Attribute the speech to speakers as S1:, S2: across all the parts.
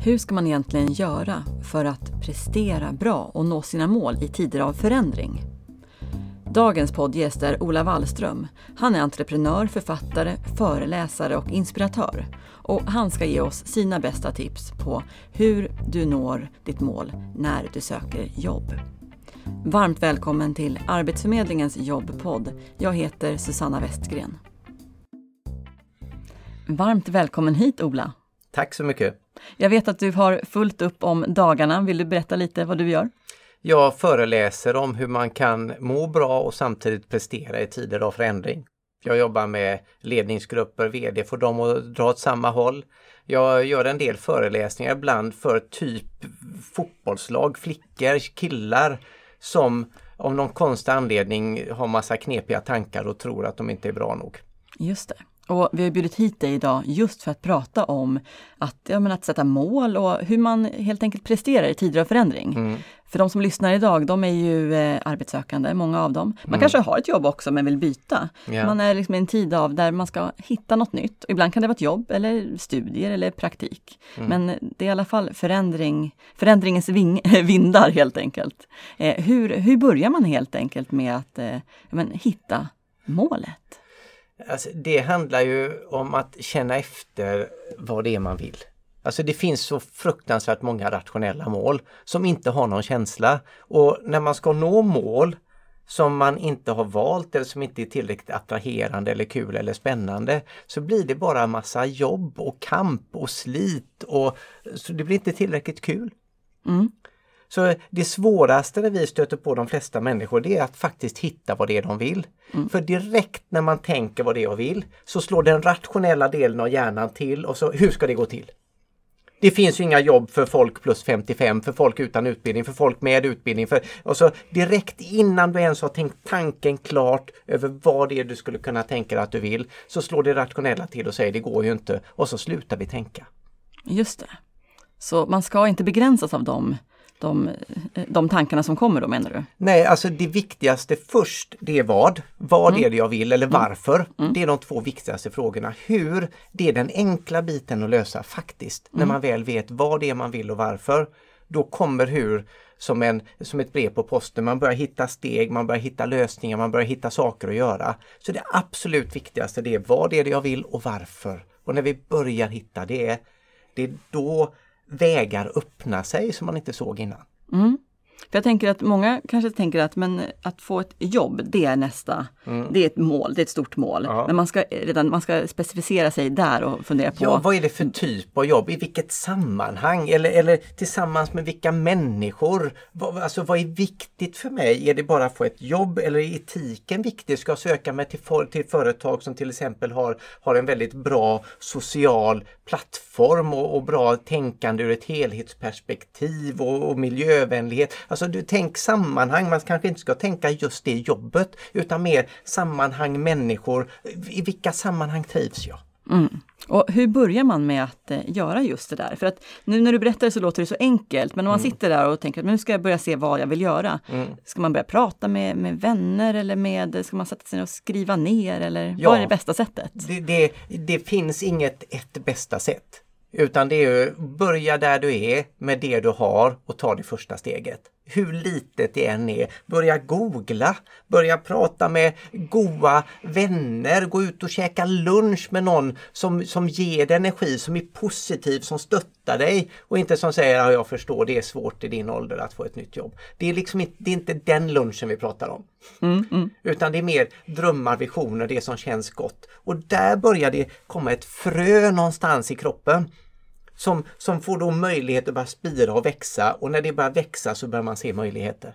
S1: Hur ska man egentligen göra för att prestera bra och nå sina mål i tider av förändring? Dagens poddgäst är Ola Wallström. Han är entreprenör, författare, föreläsare och inspiratör. Och han ska ge oss sina bästa tips på hur du når ditt mål när du söker jobb. Varmt välkommen till Arbetsförmedlingens jobbpodd. Jag heter Susanna Westgren. Varmt välkommen hit Ola.
S2: Tack så mycket.
S1: Jag vet att du har fullt upp om dagarna. Vill du berätta lite vad du gör?
S2: Jag föreläser om hur man kan må bra och samtidigt prestera i tider av förändring. Jag jobbar med ledningsgrupper, VD, får dem att dra åt samma håll. Jag gör en del föreläsningar ibland för typ fotbollslag, flickor, killar som av någon konstig anledning har massa knepiga tankar och tror att de inte är bra nog.
S1: Just det. Och vi har bjudit hit dig idag just för att prata om att, ja, men att sätta mål och hur man helt enkelt presterar i tider av förändring. Mm. För de som lyssnar idag, de är ju eh, arbetssökande, många av dem. Man mm. kanske har ett jobb också men vill byta. Yeah. Man är liksom i en tid av där man ska hitta något nytt. Ibland kan det vara ett jobb eller studier eller praktik. Mm. Men det är i alla fall förändring, förändringens ving, vindar helt enkelt. Eh, hur, hur börjar man helt enkelt med att eh, men, hitta målet?
S2: Alltså, det handlar ju om att känna efter vad det är man vill. Alltså det finns så fruktansvärt många rationella mål som inte har någon känsla. Och när man ska nå mål som man inte har valt eller som inte är tillräckligt attraherande eller kul eller spännande så blir det bara massa jobb och kamp och slit och så det blir inte tillräckligt kul. Mm. Så det svåraste när vi stöter på de flesta människor det är att faktiskt hitta vad det är de vill. Mm. För direkt när man tänker vad det är jag vill så slår den rationella delen av hjärnan till och så hur ska det gå till? Det finns ju inga jobb för folk plus 55, för folk utan utbildning, för folk med utbildning. För, och så direkt innan du ens har tänkt tanken klart över vad det är du skulle kunna tänka dig att du vill, så slår det rationella till och säger det går ju inte och så slutar vi tänka.
S1: Just det. Så man ska inte begränsas av dem de, de tankarna som kommer då menar du?
S2: Nej, alltså det viktigaste först det är vad. Vad mm. är det jag vill eller mm. varför? Mm. Det är de två viktigaste frågorna. Hur, det är den enkla biten att lösa faktiskt. När mm. man väl vet vad det är man vill och varför. Då kommer hur som, en, som ett brev på posten. Man börjar hitta steg, man börjar hitta lösningar, man börjar hitta saker att göra. Så det absolut viktigaste det är vad är det jag vill och varför. Och när vi börjar hitta det, det är då vägar öppna sig som man inte såg innan. Mm.
S1: För jag tänker att många kanske tänker att men att få ett jobb, det är nästa, mm. det är ett mål, det är ett stort mål. Ja. Men man ska redan man ska specificera sig där och fundera på...
S2: Ja, vad är det för typ av jobb? I vilket sammanhang? Eller, eller tillsammans med vilka människor? Vad, alltså vad är viktigt för mig? Är det bara att få ett jobb eller är etiken viktig? Ska jag söka mig till, för, till företag som till exempel har, har en väldigt bra social plattform och, och bra tänkande ur ett helhetsperspektiv och, och miljövänlighet? Alltså du tänk sammanhang, man kanske inte ska tänka just det jobbet utan mer sammanhang människor. I vilka sammanhang trivs jag?
S1: Mm. Och hur börjar man med att eh, göra just det där? För att nu när du berättar så låter det så enkelt, men om man mm. sitter där och tänker att nu ska jag börja se vad jag vill göra. Mm. Ska man börja prata med, med vänner eller med, ska man sätta sig och skriva ner eller ja, vad är det bästa sättet?
S2: Det, det, det finns inget ett bästa sätt. Utan det är att börja där du är med det du har och ta det första steget. Hur litet det än är. Börja googla, börja prata med goa vänner, gå ut och käka lunch med någon som, som ger dig energi, som är positiv, som stöttar dig och inte som säger att jag förstår det är svårt i din ålder att få ett nytt jobb. Det är liksom inte, det är inte den lunchen vi pratar om. Mm, mm. Utan det är mer drömmar, visioner, det som känns gott. Och där börjar det komma ett frö någonstans i kroppen som, som får då möjlighet att börja spira och växa och när det börjar växa så börjar man se möjligheter.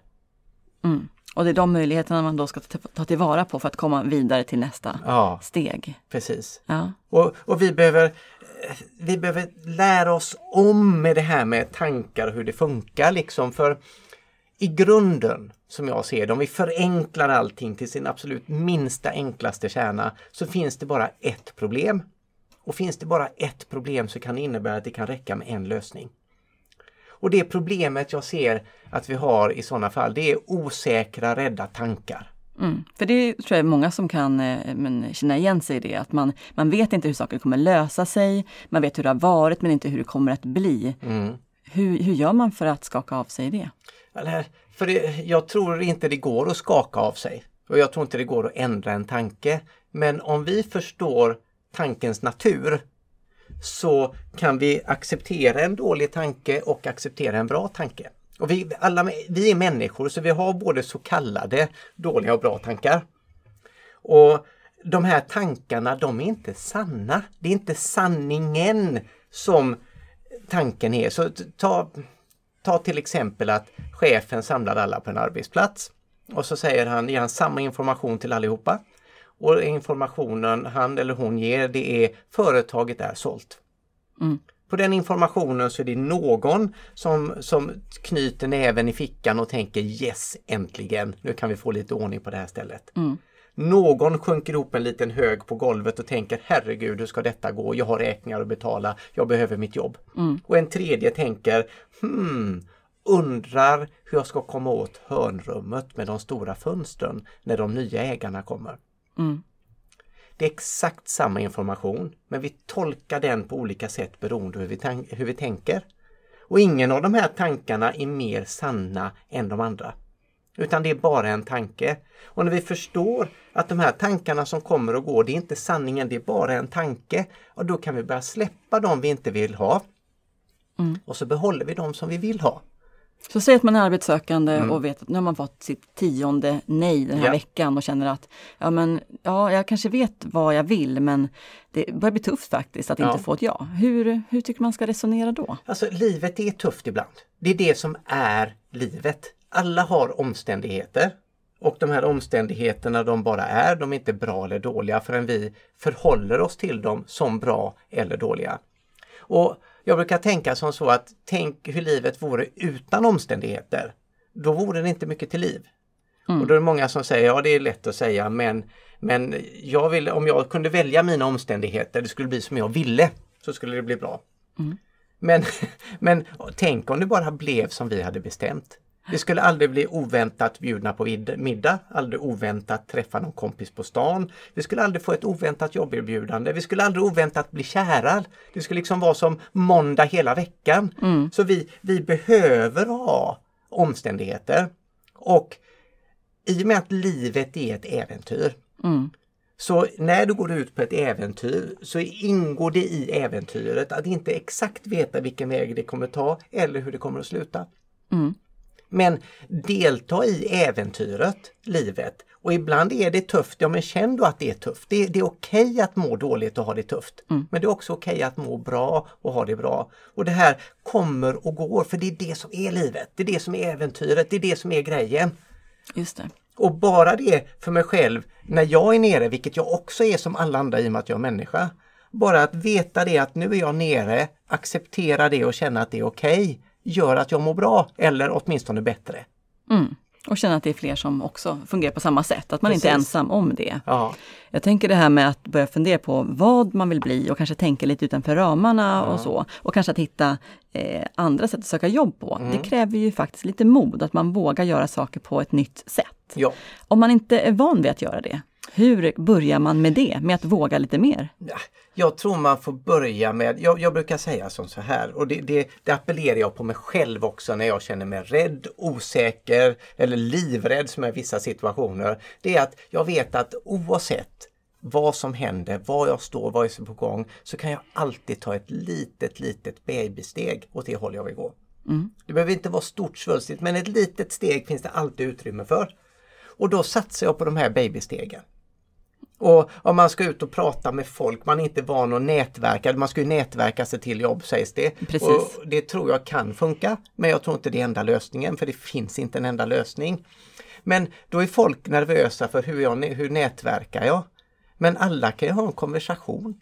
S1: Mm. Och det är de möjligheterna man då ska ta tillvara på för att komma vidare till nästa ja, steg.
S2: Precis. Ja. Och, och vi, behöver, vi behöver lära oss om med det här med tankar och hur det funkar liksom för i grunden, som jag ser det, om vi förenklar allting till sin absolut minsta enklaste kärna, så finns det bara ett problem. Och finns det bara ett problem så kan det innebära att det kan räcka med en lösning. Och det problemet jag ser att vi har i sådana fall, det är osäkra, rädda tankar.
S1: Mm. För det tror jag är många som kan eh, men, känna igen sig i det, att man, man vet inte hur saker kommer lösa sig, man vet hur det har varit men inte hur det kommer att bli.
S2: Mm.
S1: Hur, hur gör man för att skaka av sig det?
S2: Eller, för det, jag tror inte det går att skaka av sig och jag tror inte det går att ändra en tanke. Men om vi förstår tankens natur så kan vi acceptera en dålig tanke och acceptera en bra tanke. Och vi, alla, vi är människor så vi har både så kallade dåliga och bra tankar. Och de här tankarna de är inte sanna. Det är inte sanningen som tanken är. Så ta, ta till exempel att chefen samlar alla på en arbetsplats och så säger han, ger han samma information till allihopa. Och informationen han eller hon ger det är företaget är sålt.
S1: Mm.
S2: På den informationen så är det någon som, som knyter näven i fickan och tänker yes, äntligen, nu kan vi få lite ordning på det här stället.
S1: Mm.
S2: Någon sjunker ihop en liten hög på golvet och tänker herregud, hur ska detta gå? Jag har räkningar att betala, jag behöver mitt jobb.
S1: Mm.
S2: Och en tredje tänker hmm, undrar hur jag ska komma åt hörnrummet med de stora fönstren när de nya ägarna kommer.
S1: Mm.
S2: Det är exakt samma information men vi tolkar den på olika sätt beroende hur vi, hur vi tänker. Och ingen av de här tankarna är mer sanna än de andra. Utan det är bara en tanke. Och när vi förstår att de här tankarna som kommer och går, det är inte sanningen, det är bara en tanke. Och då kan vi börja släppa de vi inte vill ha.
S1: Mm.
S2: Och så behåller vi de som vi vill ha.
S1: Så säg att man är arbetssökande
S2: Mm.
S1: och vet att nu har man fått sitt tionde nej den här
S2: Ja.
S1: veckan och känner att ja men ja, jag kanske vet vad jag vill men det börjar bli tufft faktiskt att
S2: Ja.
S1: inte få ett ja. Hur, hur tycker man ska resonera då?
S2: Alltså livet är tufft ibland. Det är det som är livet. Alla har omständigheter. Och de här omständigheterna de bara är, de är inte bra eller dåliga förrän vi förhåller oss till dem som bra eller dåliga. Och jag brukar tänka som så att tänk hur livet vore utan omständigheter. Då vore det inte mycket till liv.
S1: Mm.
S2: Och då är det många som säger, ja det är lätt att säga men, men jag vill, om jag kunde välja mina omständigheter, det skulle bli som jag ville, så skulle det bli bra.
S1: Mm.
S2: Men, men tänk om det bara blev som vi hade bestämt. Vi skulle aldrig bli oväntat bjudna på middag, aldrig oväntat träffa någon kompis på stan. Vi skulle aldrig få ett oväntat jobberbjudande. Vi skulle aldrig oväntat bli kära. Det skulle liksom vara som måndag hela veckan.
S1: Mm.
S2: Så vi, vi behöver ha omständigheter. Och i och med att livet är ett äventyr
S1: Mm.
S2: så när du går ut på ett äventyr så ingår det i äventyret att inte exakt veta vilken väg det kommer ta eller hur det kommer att sluta.
S1: Mm.
S2: Men delta i äventyret, livet. Och ibland är det tufft, ja men känn då att det är tufft. Det, det är okej att må dåligt och ha det tufft.
S1: Mm.
S2: Men det är också okej att må bra och ha det bra. Och det här kommer och går för det är det som är livet. Det är det som är äventyret, det är det som är grejen.
S1: Just det.
S2: Och bara det för mig själv när jag är nere, vilket jag också är som alla andra i och med att jag är människa. Bara att veta det att nu är jag nere, acceptera det och känna att det är okej, gör att jag mår bra eller åtminstone bättre.
S1: Mm. Och känna att det är fler som också fungerar på samma sätt, att man inte är
S2: Precis.
S1: ensam om det.
S2: Ja,
S1: Jag tänker det här med att börja fundera på vad man vill bli och kanske tänka lite utanför ramarna och så. Och kanske att hitta eh, andra sätt att söka jobb på.
S2: Mm.
S1: Det kräver ju faktiskt lite mod, att man vågar göra saker på ett nytt sätt.
S2: ja.
S1: Om man inte är van vid att göra det, hur börjar man med det? Med att våga lite mer?
S2: Ja, Jag tror man får börja med, jag, jag brukar säga som så här och det, det, det appellerar jag på mig själv också när jag känner mig rädd, osäker eller livrädd som är vissa situationer. Det är att jag vet att oavsett vad som händer, var jag står, vad som är på gång, så kan jag alltid ta ett litet, litet babysteg åt det håll jag vill gå.
S1: Mm.
S2: Det behöver inte vara stort svulstigt men ett litet steg finns det alltid utrymme för. Och då satsar jag på de här babystegen. Och om man ska ut och prata med folk, man är inte van att nätverka, man ska ju nätverka sig till jobb sägs det.
S1: Precis.
S2: Och det tror jag kan funka, men jag tror inte det är enda lösningen för det finns inte en enda lösning. Men då är folk nervösa för hur, jag, hur nätverkar jag? Men alla kan ju ha en konversation.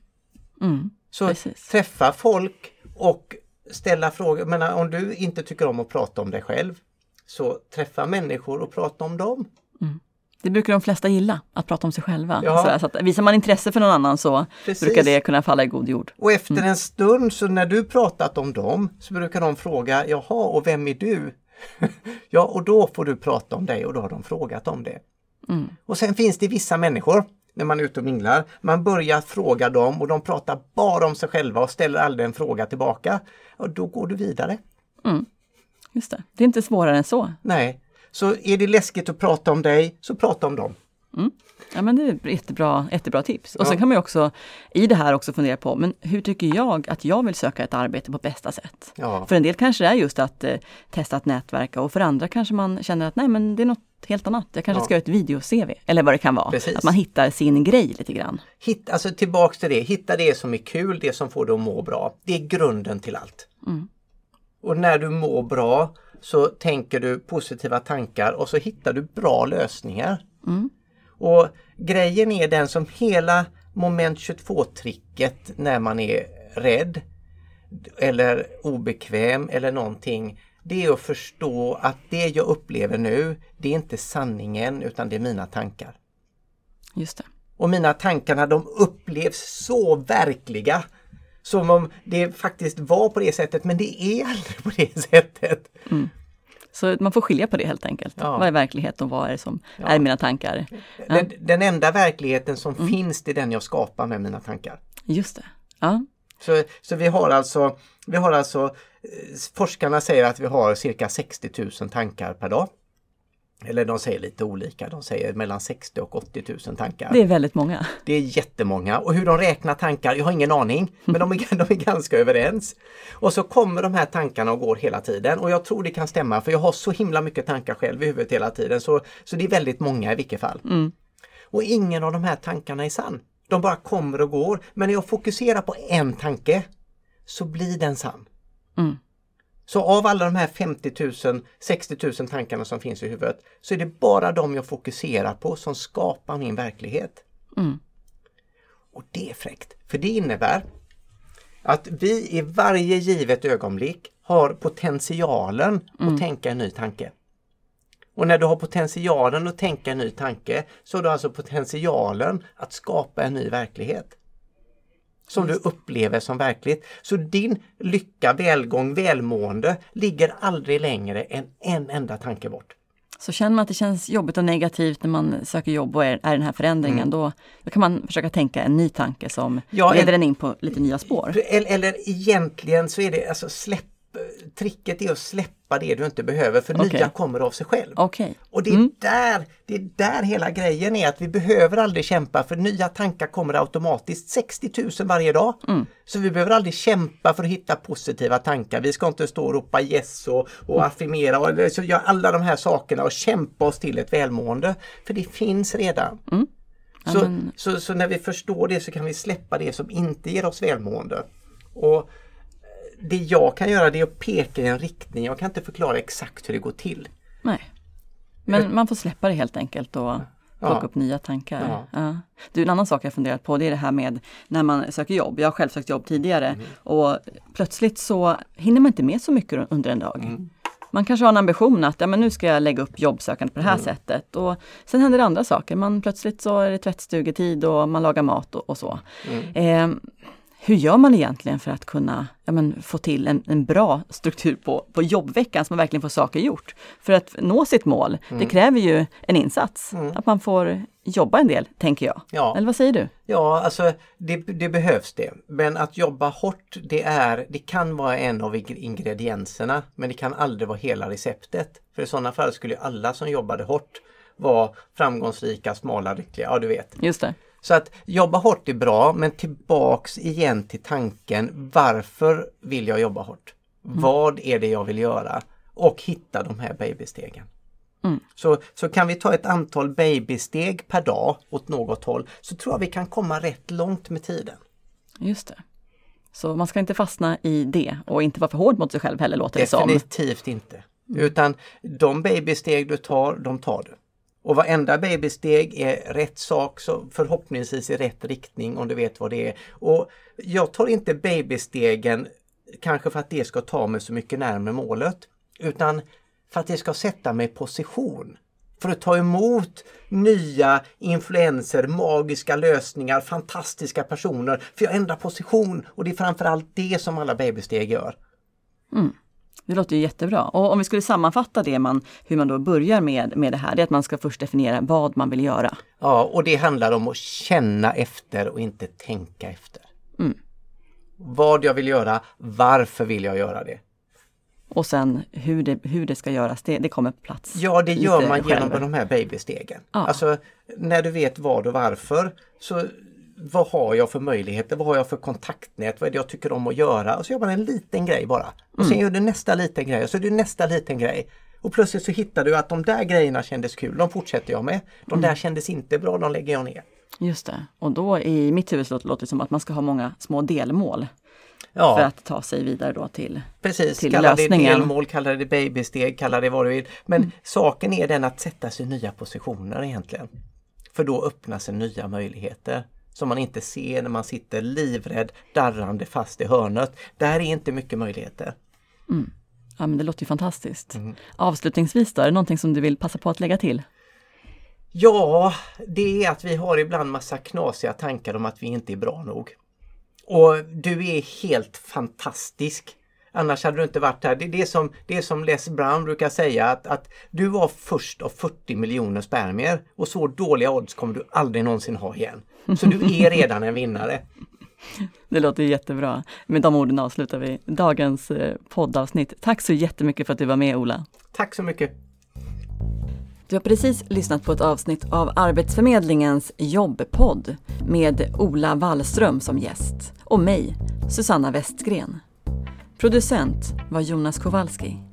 S1: Mm.
S2: Så
S1: Precis.
S2: träffa folk och ställa frågor. Men om du inte tycker om att prata om dig själv, så träffa människor och prata om dem.
S1: Det brukar de flesta gilla, att prata om sig själva.
S2: Ja.
S1: Så, så att visar man intresse för någon annan så
S2: Precis.
S1: brukar det kunna falla i god jord.
S2: Och efter en stund så när du pratat om dem så brukar de fråga, jaha och vem är du? ja och då får du prata om dig och då har de frågat om det. Och sen finns det vissa människor när man är ute och minglar. Man börjar fråga dem och de pratar bara om sig själva och ställer aldrig en fråga tillbaka. Och då går du vidare.
S1: Just det. det är inte svårare än så.
S2: Nej, så är det läskigt att prata om dig, så prata om dem.
S1: Ja men det är ett jättebra, jättebra tips. Och
S2: Ja.
S1: sen kan man ju också i det här också fundera på, men hur tycker jag att jag vill söka ett arbete på bästa sätt?
S2: Ja.
S1: För en del kanske det är just att eh, testa att nätverka och för andra kanske man känner att nej men det är något helt annat. Jag kanske
S2: Ja.
S1: ska göra ett video-CV eller vad det kan vara.
S2: Precis.
S1: Att man hittar sin grej lite grann.
S2: Hitta, alltså tillbaks till det, hitta det som är kul, det som får dig att må bra. Det är grunden till allt. Och när du mår bra så tänker du positiva tankar och så hittar du bra lösningar. Och grejen är den som hela moment 22-tricket när man är rädd eller obekväm eller någonting. Det är att förstå att det jag upplever nu, det är inte sanningen utan det är mina tankar.
S1: Just det.
S2: Och mina tankarna de upplevs så verkliga. Som om det faktiskt var på det sättet men det är aldrig på det sättet.
S1: Så man får skilja på det helt enkelt.
S2: Ja.
S1: Vad är verklighet och vad är det som är mina tankar? Ja,
S2: Den, den enda verkligheten som finns det är den jag skapar med mina tankar.
S1: just det. Ja,
S2: Så, så vi har alltså, vi har alltså eh, forskarna säger att vi har cirka 60 000 tankar per dag. Eller de säger lite olika, de säger mellan 60 och 80 000 tankar.
S1: det är väldigt många.
S2: Det är jättemånga och hur de räknar tankar, jag har ingen aning. Men de är, de är ganska överens. Och så kommer de här tankarna och går hela tiden och jag tror det kan stämma för jag har så himla mycket tankar själv i huvudet hela tiden. Så, så det är väldigt många i vilket fall. Och ingen av de här tankarna är sann. De bara kommer och går. Men när jag fokuserar på en tanke så blir den sann.
S1: Mm.
S2: Så av alla de här 50 000, 60 000 tankarna som finns i huvudet så är det bara de jag fokuserar på som skapar min verklighet.
S1: Mm.
S2: Och det är fräckt. För det innebär att vi i varje givet ögonblick har potentialen att tänka en ny tanke. Och när du har potentialen att tänka en ny tanke så har du alltså potentialen att skapa en ny verklighet. Som du upplever som verkligt. Så din lycka, välgång, välmående ligger aldrig längre än en enda tanke bort.
S1: Så känner man att det känns jobbigt och negativt när man söker jobb och är, är den här förändringen, då, då kan man försöka tänka en ny tanke som
S2: Mm. Ja,
S1: leder
S2: en
S1: in på lite nya spår.
S2: Eller, eller egentligen så är det alltså släpp, tricket är att släppa det du inte behöver för
S1: Okej.
S2: nya kommer av sig själv.
S1: Okej,
S2: Och det är, där, det är där hela grejen är att vi behöver aldrig kämpa för nya tankar kommer automatiskt 60 000 varje dag. Så vi behöver aldrig kämpa för att hitta positiva tankar. Vi ska inte stå och ropa yes och, och affirmera och så göra alla de här sakerna och kämpa oss till ett välmående. För det finns redan.
S1: Ja,
S2: Så, så, så när vi förstår det så kan vi släppa det som inte ger oss välmående. Och det jag kan göra det är att peka i en riktning. Jag kan inte förklara exakt hur det går till.
S1: nej. Men man får släppa det helt enkelt och plocka
S2: Ja.
S1: upp nya tankar.
S2: Ja.
S1: Ja. Du, en annan sak jag funderat på det är det här med när man söker jobb. Jag har själv sökt jobb tidigare
S2: Mm.
S1: och plötsligt så hinner man inte med så mycket under en dag.
S2: Mm.
S1: Man kanske har en ambition att ja, men nu ska jag lägga upp jobbsökandet på det här
S2: Mm.
S1: sättet. Och sen händer det andra saker. Man, plötsligt så är det tvättstugetid och man lagar mat och, och så. Eh, hur gör man egentligen för att kunna ja, men, få till en, en bra struktur på, på jobbveckan så man verkligen får saker gjort? För att nå sitt mål,
S2: Mm.
S1: det kräver ju en insats. Att man får jobba en del, tänker jag.
S2: Ja.
S1: Eller vad säger du?
S2: Ja, alltså det, det behövs det. Men att jobba hårt, det, är, det kan vara en av ing- ingredienserna men det kan aldrig vara hela receptet. För i sådana fall skulle alla som jobbade hårt vara framgångsrika, smala, lyckliga. Ja, du vet.
S1: Just det.
S2: Så att jobba hårt är bra men tillbaks igen till tanken varför vill jag jobba hårt? Vad är det jag vill göra? Och hitta de här babystegen. Så, så kan vi ta ett antal babysteg per dag åt något håll så tror jag vi kan komma rätt långt med tiden.
S1: Just det. Så man ska inte fastna i det och inte vara för hård mot sig själv heller låter det som.
S2: Definitivt inte. Utan de babysteg du tar, de tar du. Och varenda babysteg är rätt sak, så förhoppningsvis i rätt riktning om du vet vad det är. Och jag tar inte babystegen kanske för att det ska ta mig så mycket närmare målet, utan för att det ska sätta mig i position. För att ta emot nya influenser, magiska lösningar, fantastiska personer. För jag ändrar position och det är framförallt det som alla babysteg gör. Mm.
S1: Det låter ju jättebra. Och om vi skulle sammanfatta det man, hur man då börjar med, med det här, det är att man ska först definiera vad man vill göra.
S2: Ja, och det handlar om att känna efter och inte tänka efter.
S1: Mm.
S2: Vad jag vill göra, varför vill jag göra det?
S1: Och sen hur det, hur det ska göras, det, det kommer på plats.
S2: Ja, det gör man
S1: själv.
S2: genom de här babystegen.
S1: Ja.
S2: Alltså, när du vet vad och varför, så vad har jag för möjligheter? Vad har jag för kontaktnät? Vad är det jag tycker om att göra? Och så gör man en liten grej bara. Och sen gör du nästa liten grej och så är det nästa liten grej. Och plötsligt så hittar du att de där grejerna kändes kul, de fortsätter jag med. De där kändes inte bra, de lägger jag ner.
S1: Just det. Och då i mitt huvud låter det som att man ska ha många små delmål
S2: Ja,
S1: för att ta sig vidare då till
S2: precis.
S1: till
S2: Kalla det
S1: lösningen.
S2: delmål, kalla det babysteg, kalla det vad du vill. Men saken är den att sätta sig i nya positioner egentligen. För då öppnar sig nya möjligheter som man inte ser när man sitter livrädd, darrande fast i hörnet. Där är inte mycket möjligheter.
S1: Ja men det låter ju fantastiskt. Avslutningsvis då, är det någonting som du vill passa på att lägga till?
S2: Ja, det är att vi har ibland massa knasiga tankar om att vi inte är bra nog. Och du är helt fantastisk. Annars hade du inte varit här. Det är det som, det är som Les Brown brukar säga att, att du var först av 40 miljoner spermier och så dåliga odds kommer du aldrig någonsin ha igen. Så du är redan en vinnare.
S1: Det låter jättebra. Med de orden avslutar vi dagens eh, poddavsnitt. Tack så jättemycket för att du var med Ola.
S2: Tack så mycket!
S1: Du har precis lyssnat på ett avsnitt av Arbetsförmedlingens jobbpodd med Ola Wallström som gäst och mig, Susanna Westgren. Producent var Jonas Kowalski.